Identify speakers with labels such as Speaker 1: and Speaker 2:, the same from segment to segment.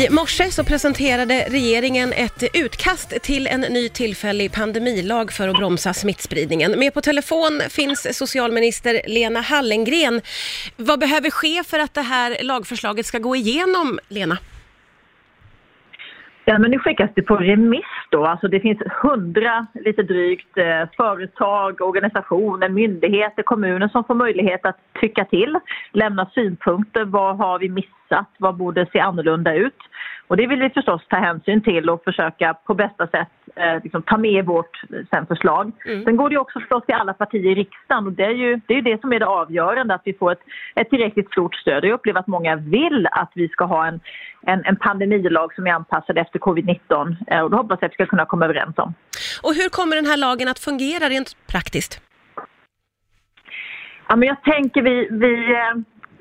Speaker 1: I morse så presenterade regeringen ett utkast till en ny tillfällig pandemilag för att bromsa smittspridningen. Med på telefon finns socialminister Lena Hallengren. Vad behöver ske för att det här lagförslaget ska gå igenom, Lena?
Speaker 2: Ja, men nu skickas det på remiss då. Alltså det finns hundra, lite drygt, eh, företag, organisationer, myndigheter, kommuner som får möjlighet att tycka till, lämna synpunkter. Vad har vi missat? Vad borde se annorlunda ut? Och det vill vi förstås ta hänsyn till och försöka på bästa sätt eh, liksom, ta med vårt sen förslag. Mm. Sen går det också förstås till alla partier i riksdagen och det är ju det, är det som är det avgörande, att vi får ett, ett tillräckligt stort stöd. Jag upplever att många vill att vi ska ha en, en, en pandemilag som är anpassad efter covid-19 eh, och det hoppas jag att vi ska kunna komma överens om.
Speaker 1: Och hur kommer den här lagen att fungera rent praktiskt?
Speaker 2: Ja, men jag tänker vi, vi eh,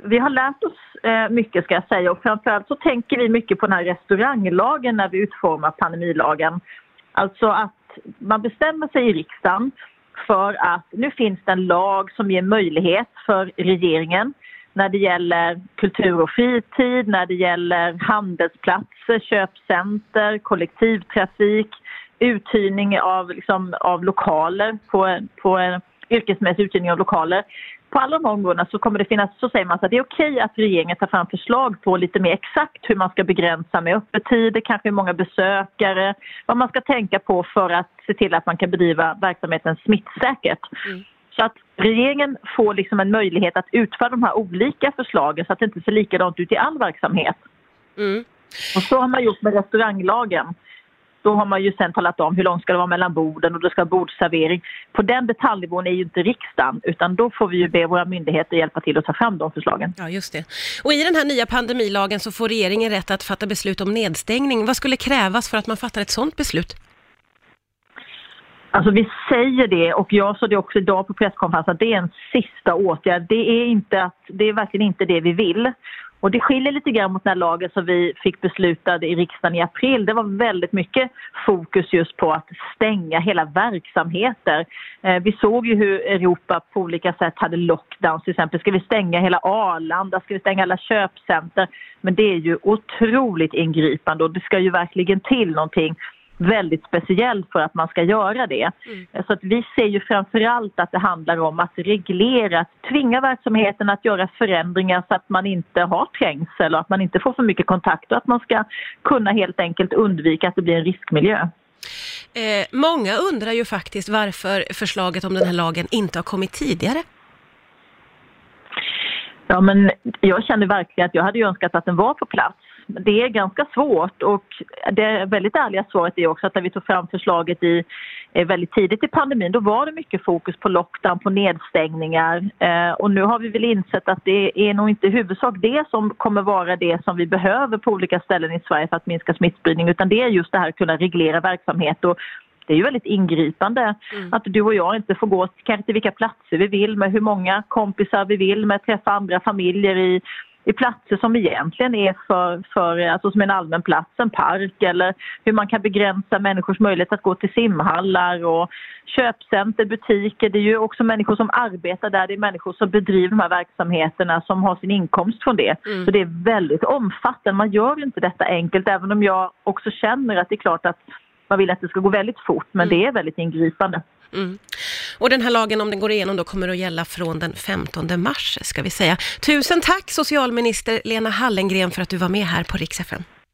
Speaker 2: vi har lärt oss eh, mycket ska jag säga och framförallt så tänker vi mycket på den här restauranglagen när vi utformar pandemilagen. Alltså att man bestämmer sig i riksdagen för att nu finns det en lag som ger möjlighet för regeringen när det gäller kultur och fritid, när det gäller handelsplatser, köpcenter, kollektivtrafik, uthyrning av, liksom, av lokaler på, på yrkesmässig uthyrning av lokaler på alla de områdena så kommer det finnas, så säger man att det är okej att regeringen tar fram förslag på lite mer exakt hur man ska begränsa med öppettider, kanske hur många besökare, vad man ska tänka på för att se till att man kan bedriva verksamheten smittsäkert. Mm. Så att regeringen får liksom en möjlighet att utföra de här olika förslagen så att det inte ser likadant ut i all verksamhet. Mm. Och så har man gjort med restauranglagen då har man ju sen talat om hur långt ska det vara mellan borden och det ska vara bordservering. På den detaljnivån är ju inte riksdagen utan då får vi ju be våra myndigheter hjälpa till att ta fram de förslagen.
Speaker 1: Ja, just det. Och i den här nya pandemilagen så får regeringen rätt att fatta beslut om nedstängning. Vad skulle krävas för att man fattar ett sådant beslut?
Speaker 2: Alltså vi säger det och jag sa det också idag på presskonferensen att det är en sista åtgärd. Det är, inte att, det är verkligen inte det vi vill. Och det skiljer lite grann mot den här lagen som vi fick beslutad i riksdagen i april. Det var väldigt mycket fokus just på att stänga hela verksamheter. Eh, vi såg ju hur Europa på olika sätt hade lockdowns till exempel. Ska vi stänga hela Arlanda? Ska vi stänga alla köpcenter? Men det är ju otroligt ingripande och det ska ju verkligen till någonting väldigt speciellt för att man ska göra det. Mm. Så att vi ser ju framförallt att det handlar om att reglera, att tvinga verksamheten att göra förändringar så att man inte har trängsel och att man inte får för mycket kontakt och att man ska kunna helt enkelt undvika att det blir en riskmiljö.
Speaker 1: Eh, många undrar ju faktiskt varför förslaget om den här lagen inte har kommit tidigare.
Speaker 2: Ja, men jag känner verkligen att jag hade önskat att den var på plats det är ganska svårt och det väldigt ärliga svaret är också att när vi tog fram förslaget i, eh, väldigt tidigt i pandemin då var det mycket fokus på lockdown, på nedstängningar eh, och nu har vi väl insett att det är nog inte i huvudsak det som kommer vara det som vi behöver på olika ställen i Sverige för att minska smittspridning utan det är just det här att kunna reglera verksamhet och det är ju väldigt ingripande mm. att du och jag inte får gå kanske till vilka platser vi vill med hur många kompisar vi vill med träffa andra familjer i i platser som egentligen är för, för alltså som en allmän plats, en park eller hur man kan begränsa människors möjlighet att gå till simhallar och köpcenter, butiker. Det är ju också människor som arbetar där, det är människor som bedriver de här verksamheterna som har sin inkomst från det. Mm. Så det är väldigt omfattande, man gör inte detta enkelt även om jag också känner att det är klart att man vill att det ska gå väldigt fort men mm. det är väldigt ingripande. Mm.
Speaker 1: Och den här lagen, om den går igenom, då kommer att gälla från den 15 mars, ska vi säga. Tusen tack socialminister Lena Hallengren för att du var med här på Rix FM.